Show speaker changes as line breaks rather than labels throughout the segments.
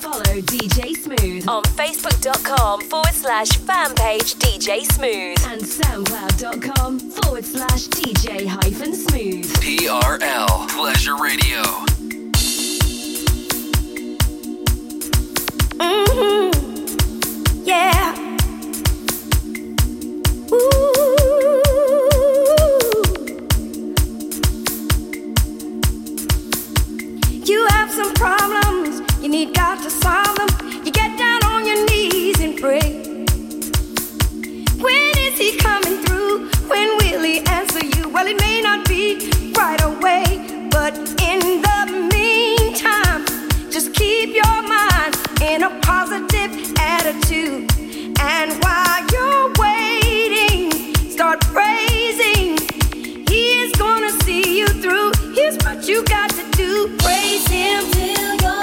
Follow DJ Smooth on Facebook.com forward slash fan page DJ Smooth and SoundCloud.com forward slash DJ hyphen Smooth.
TRL Pleasure Radio.
Mm-hmm. Yeah. Ooh. You have some problems, you need God to solve them. You get down on your knees and pray. When is He coming through? When will He answer you? Well, it may not be right away, but in the meantime, just keep your mind in a positive attitude. And while you're waiting, start praising. He is gonna see you through. Here's what you got to do: praise Him till your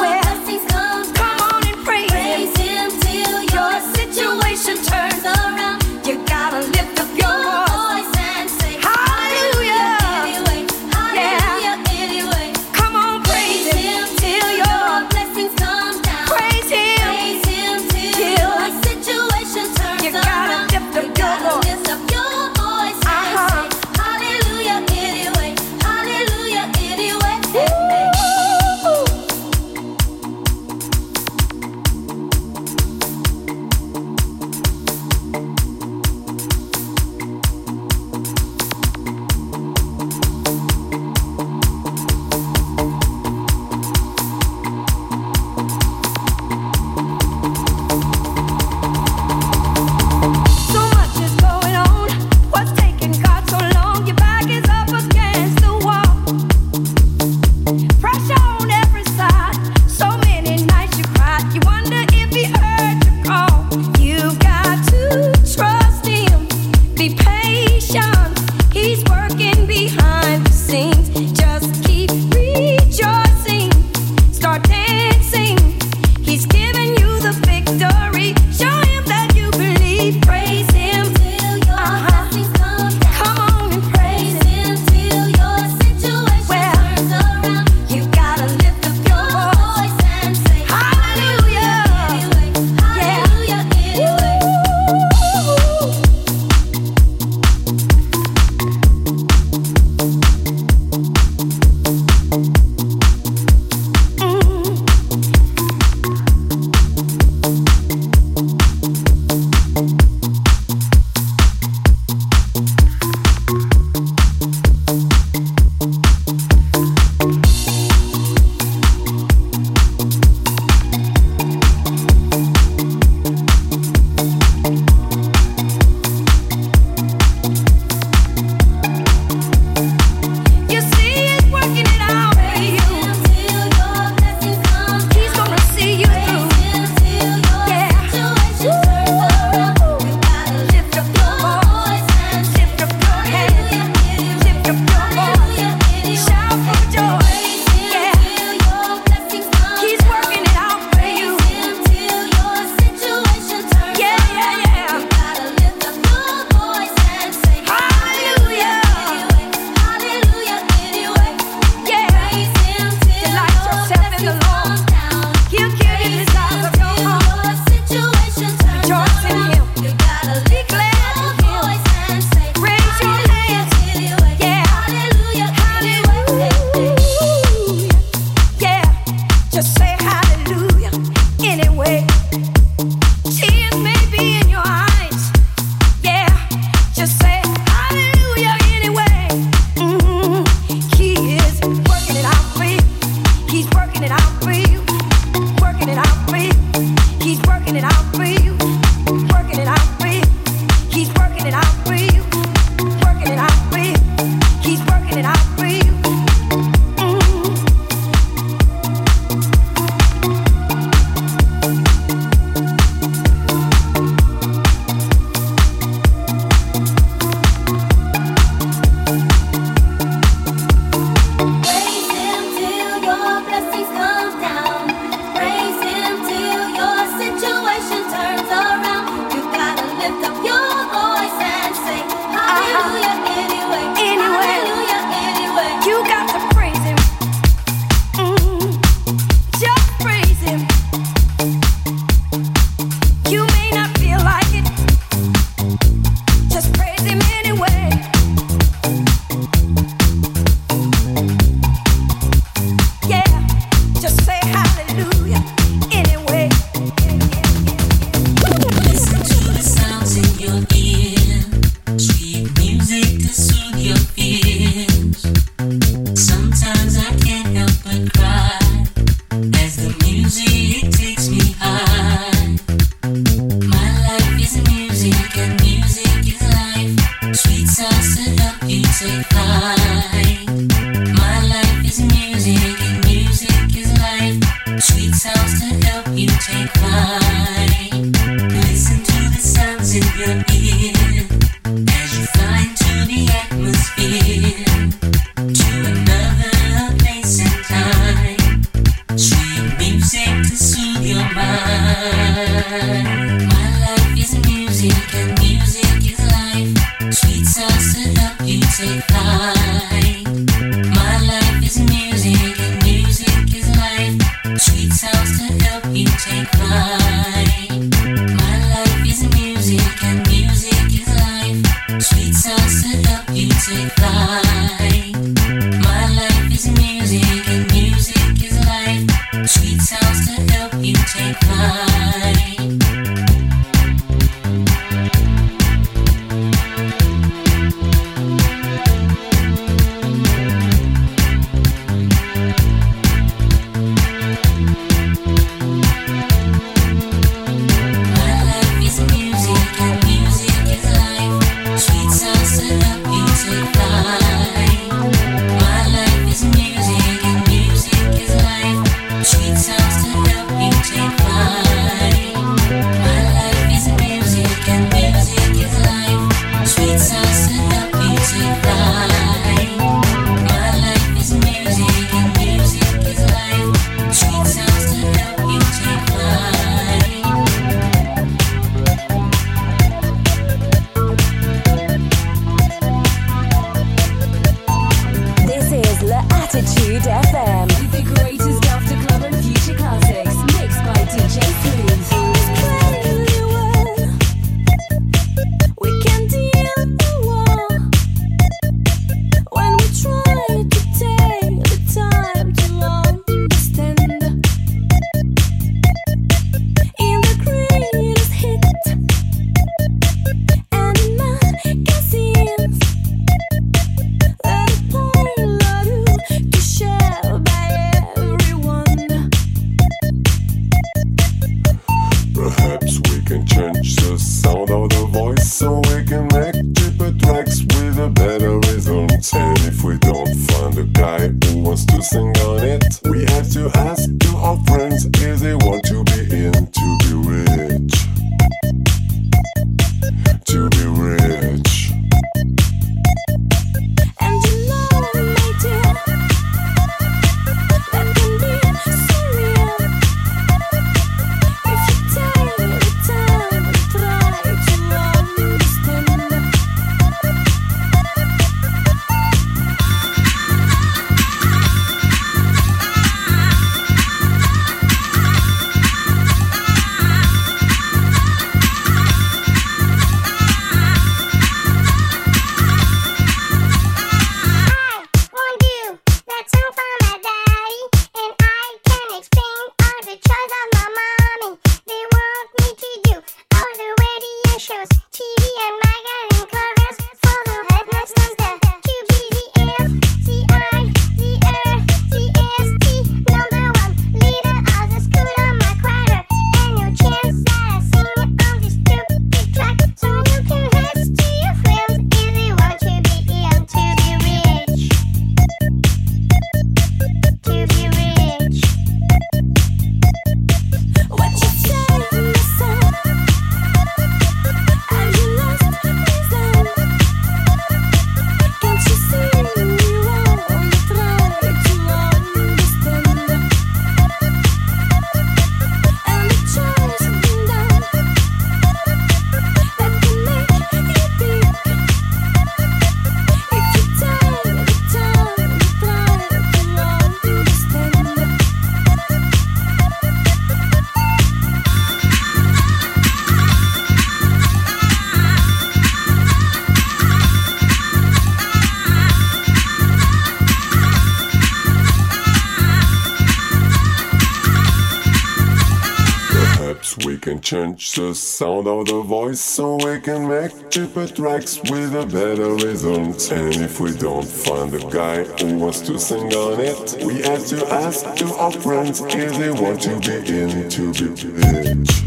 Change the sound of the voice so we can make cheaper tracks with a better result. And if we don't find the guy who wants to sing on it, we have to ask to our friends if they want to be in to be
in.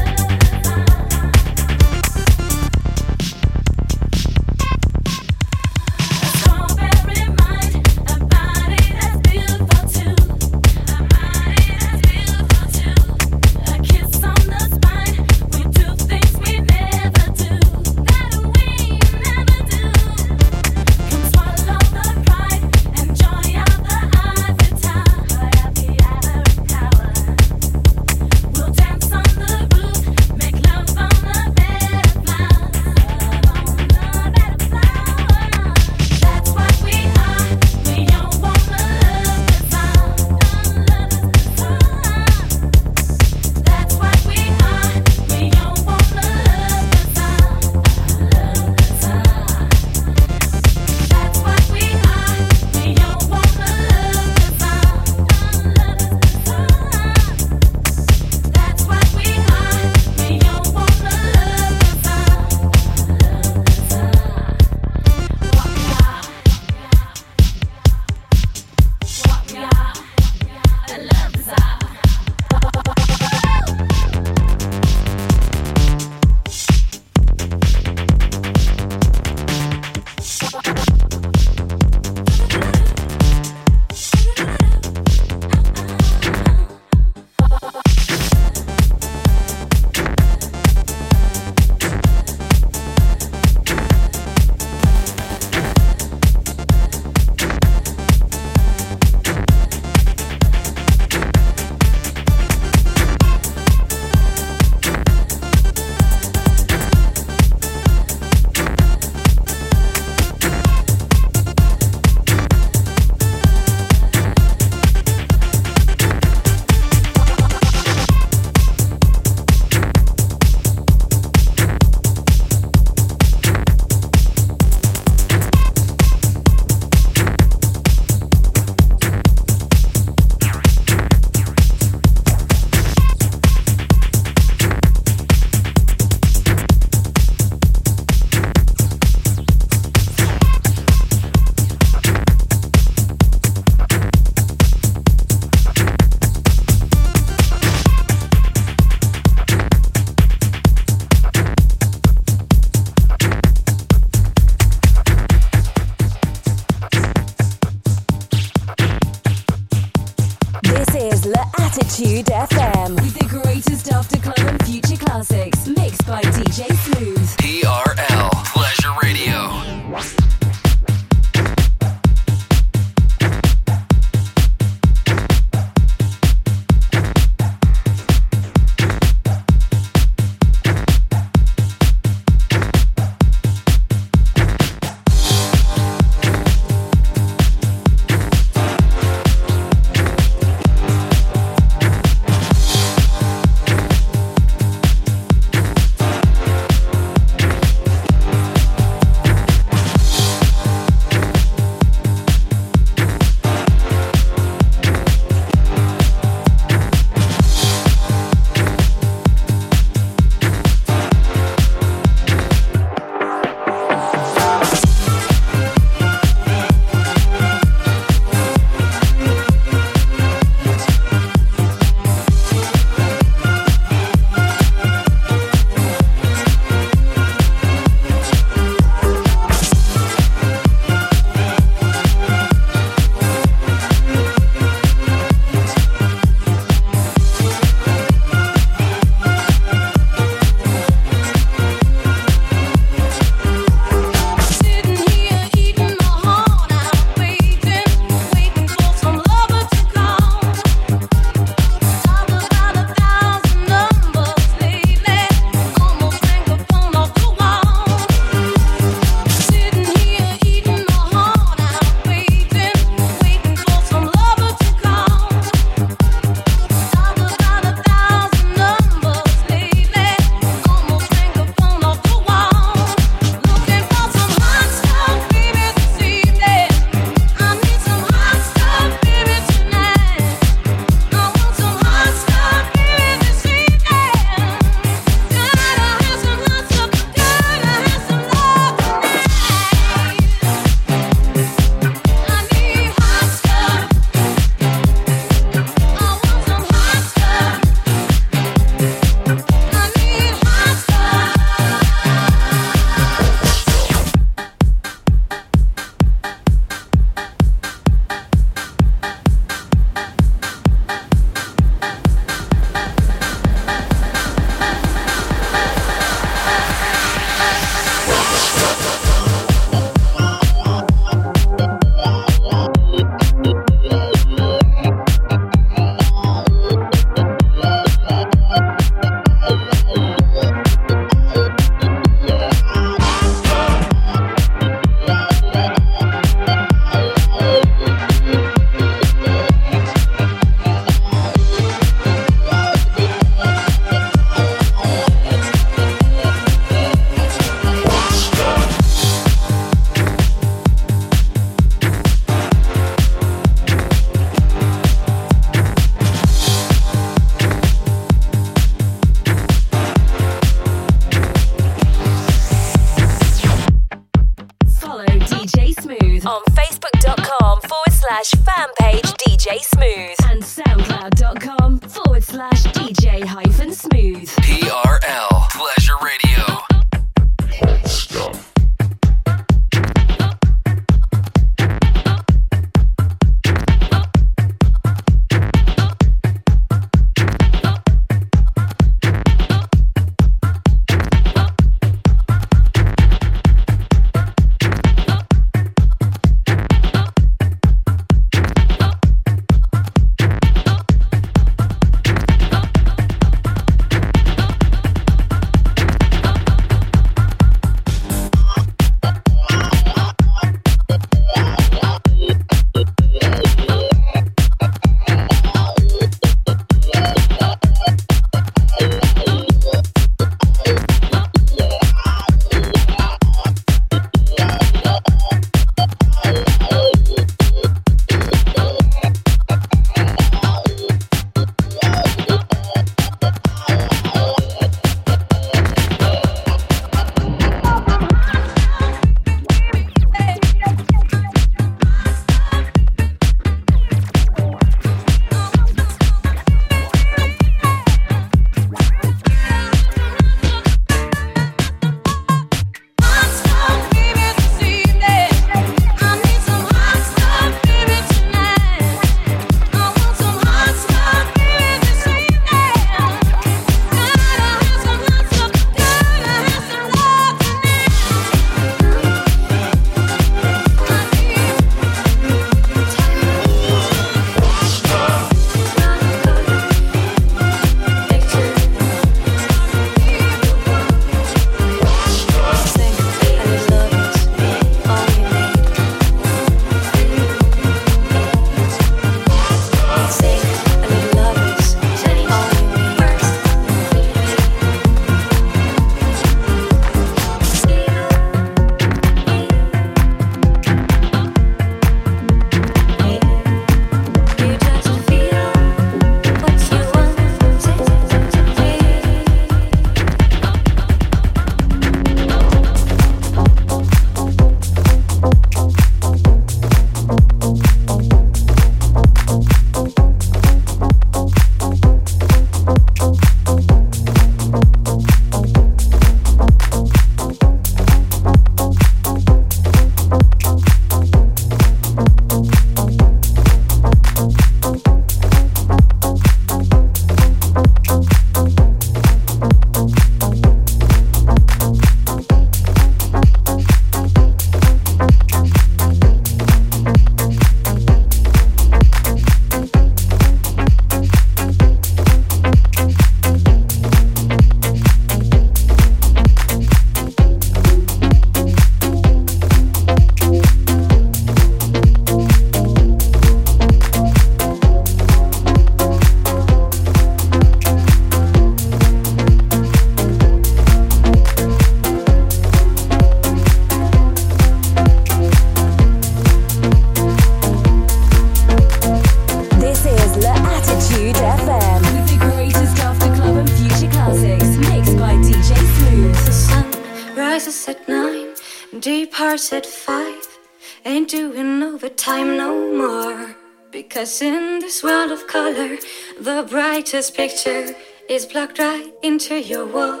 The
picture is plugged right into your wall.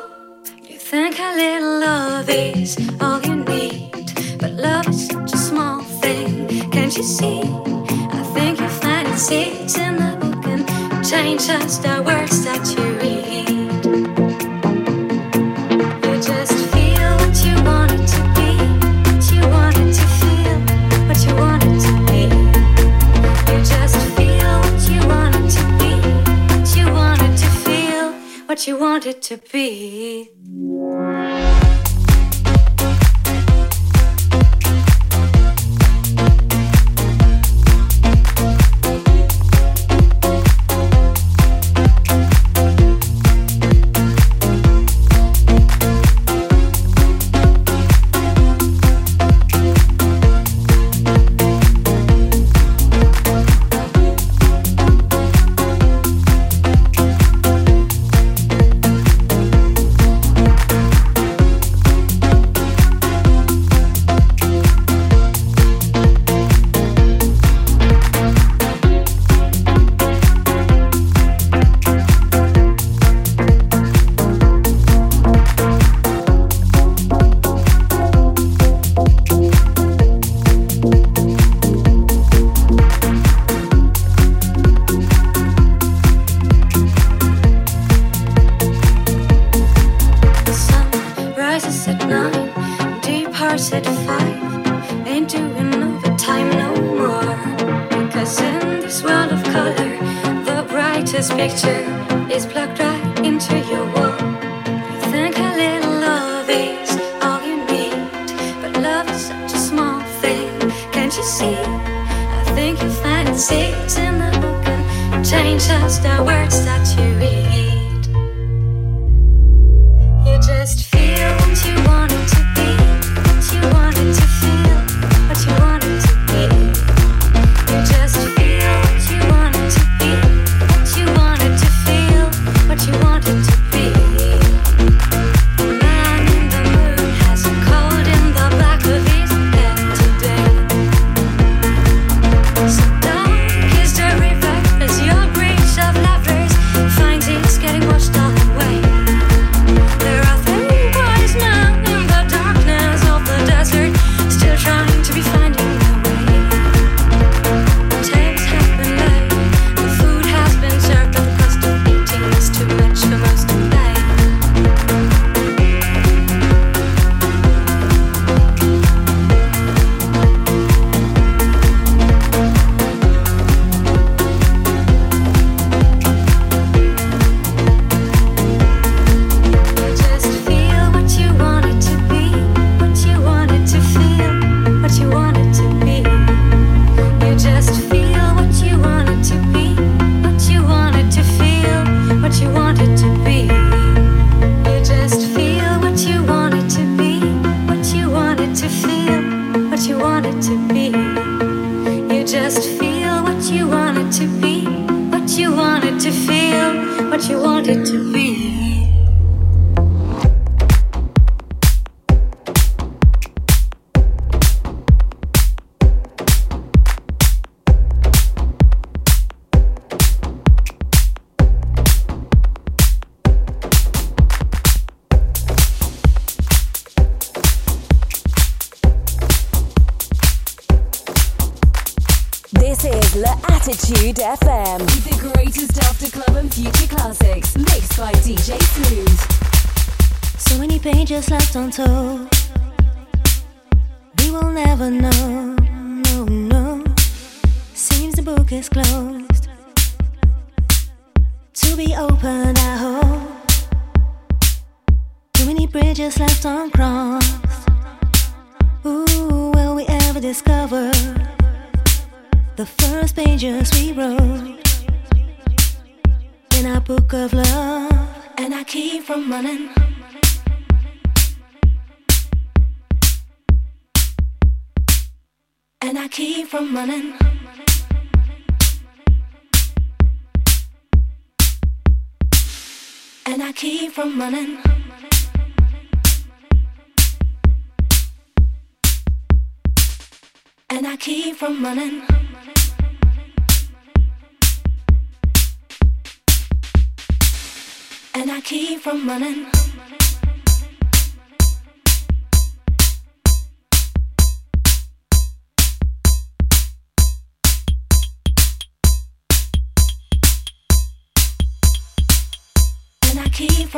You think a little love is all you need, but love is such a small thing. Can't you see? I think you find it in the book and change just the words that you read. What you want it to be.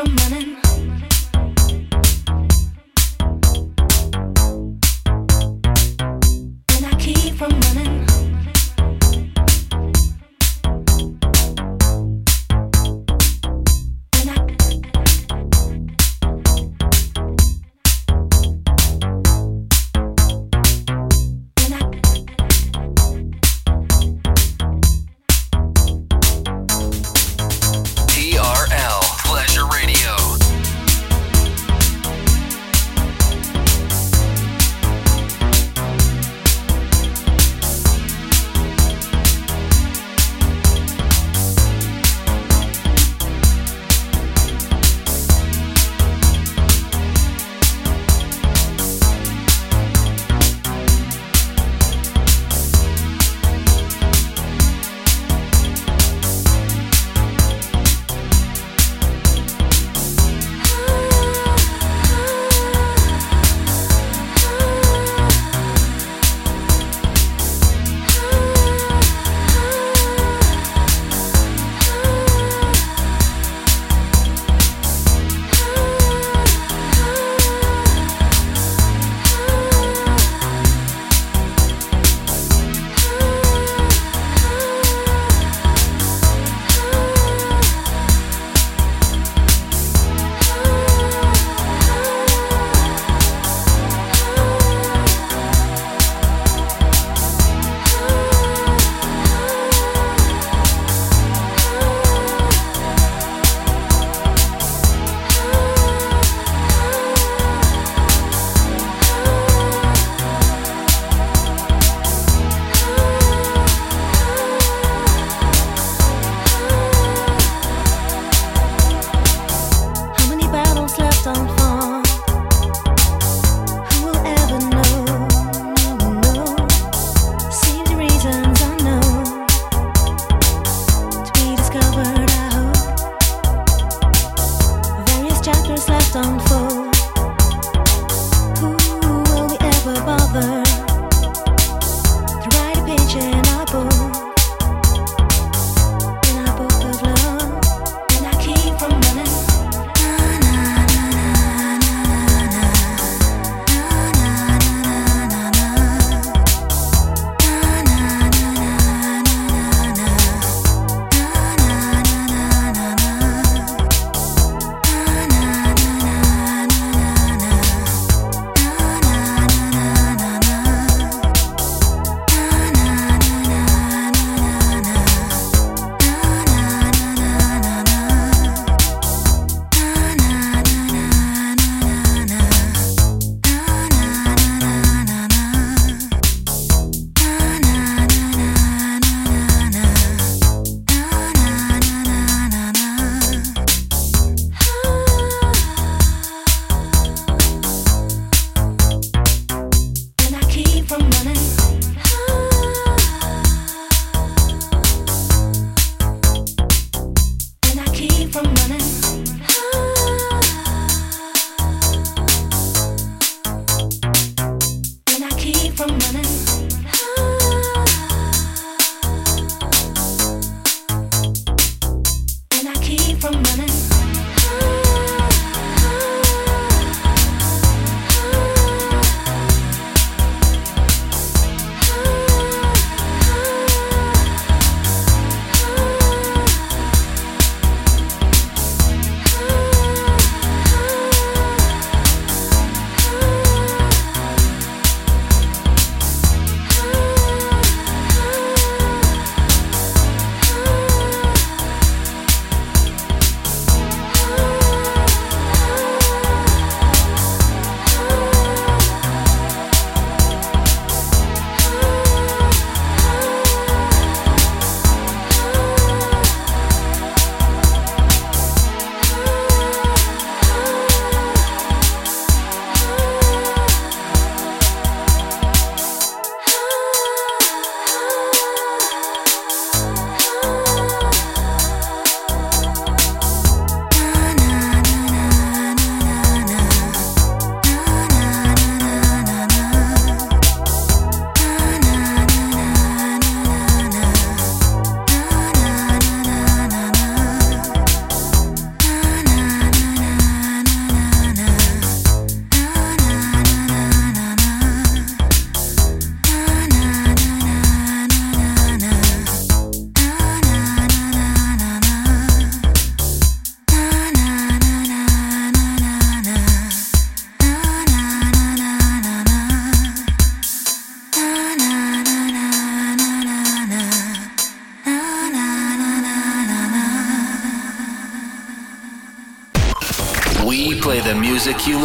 From running.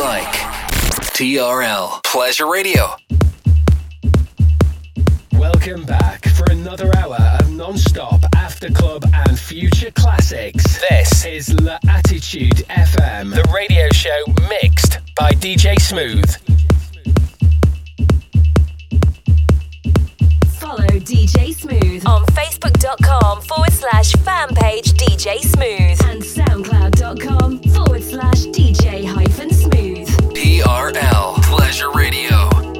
Like. TRL Pleasure Radio.
Welcome back for another hour of non-stop after club and future classics. This is La Attitude FM, the radio show mixed by DJ Smooth.
Follow DJ Smooth on Facebook.com forward slash fan page DJ Smooth and SoundCloud.com forward slash DJ hyphen smooth.
TRL Pleasure Radio.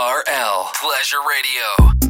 TRL Pleasure Radio.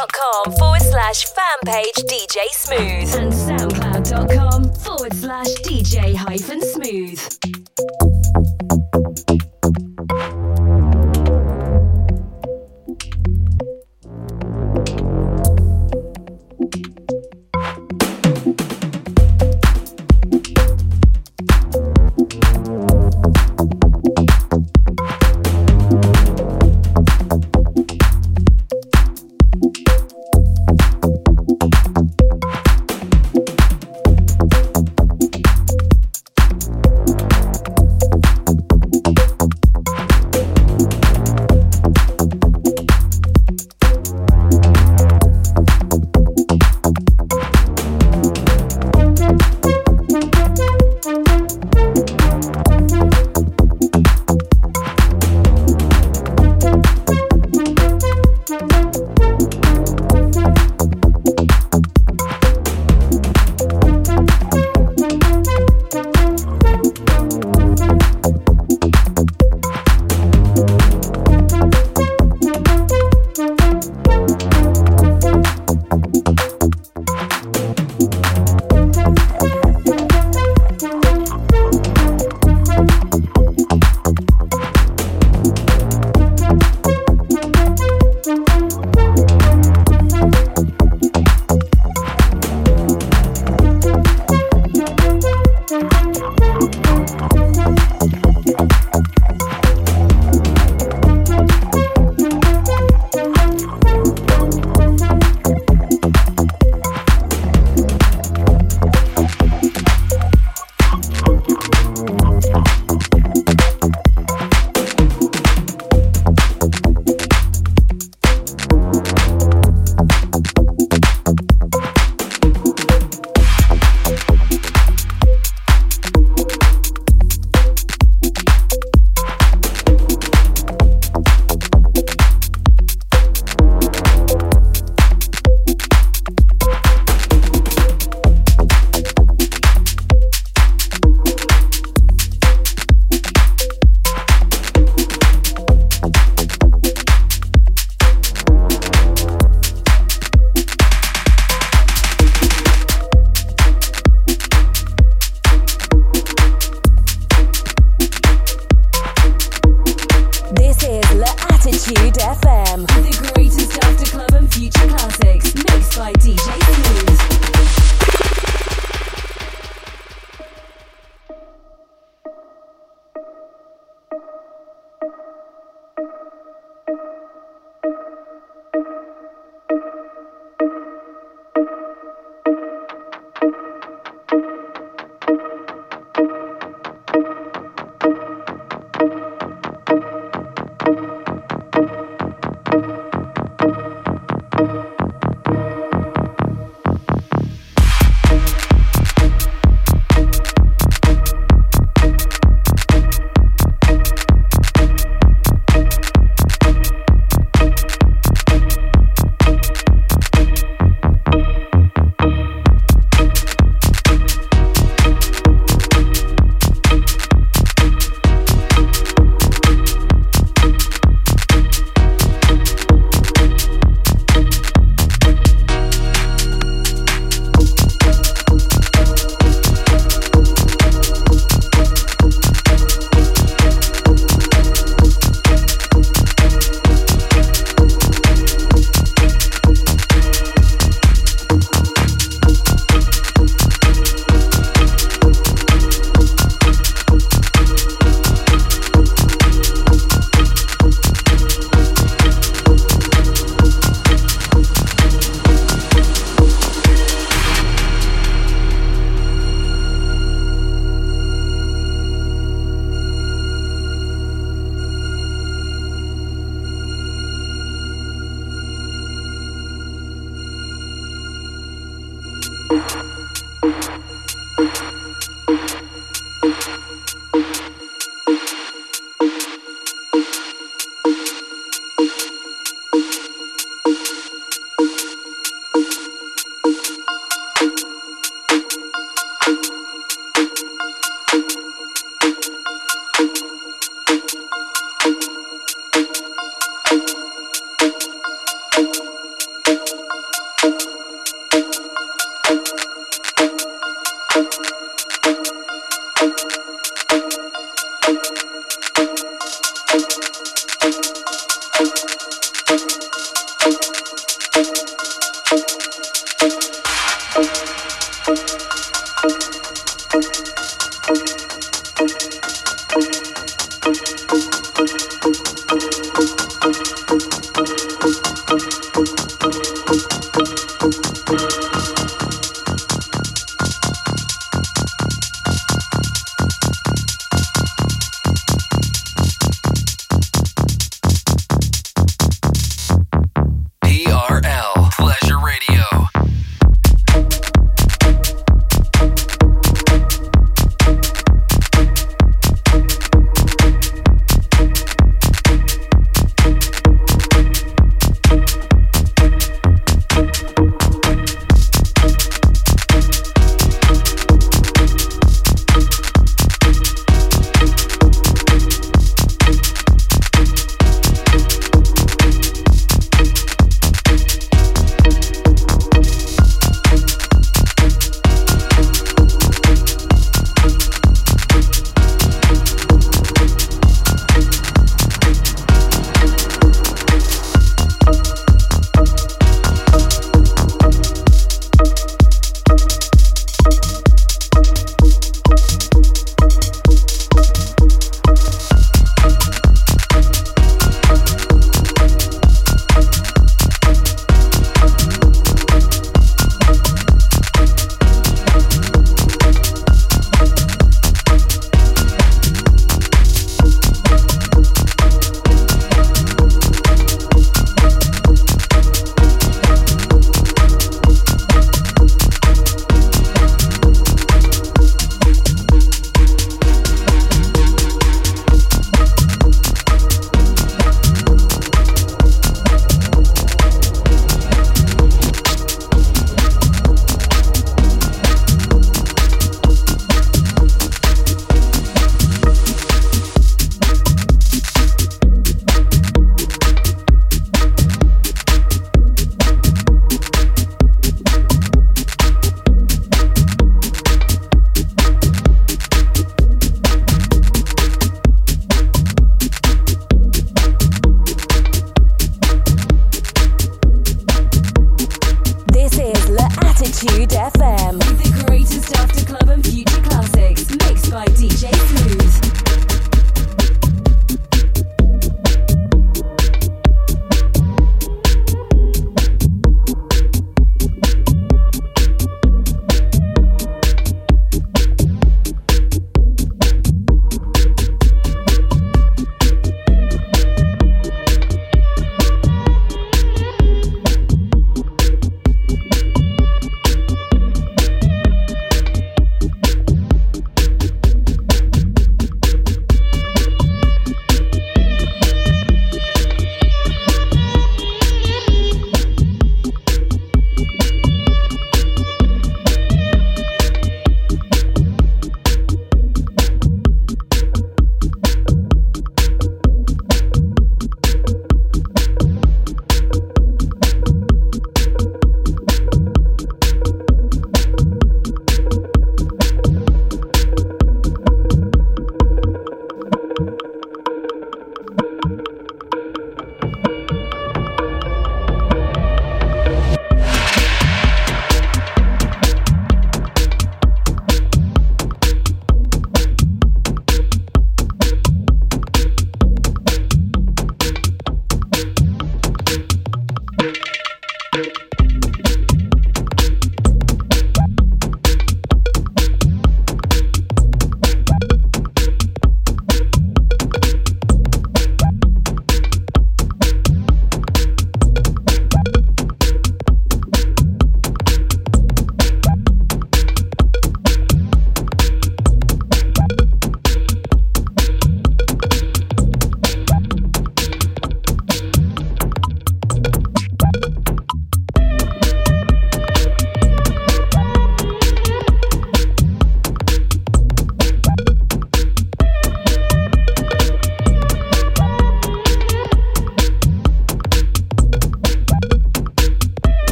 Facebook.com forward slash fan page DJ Smooth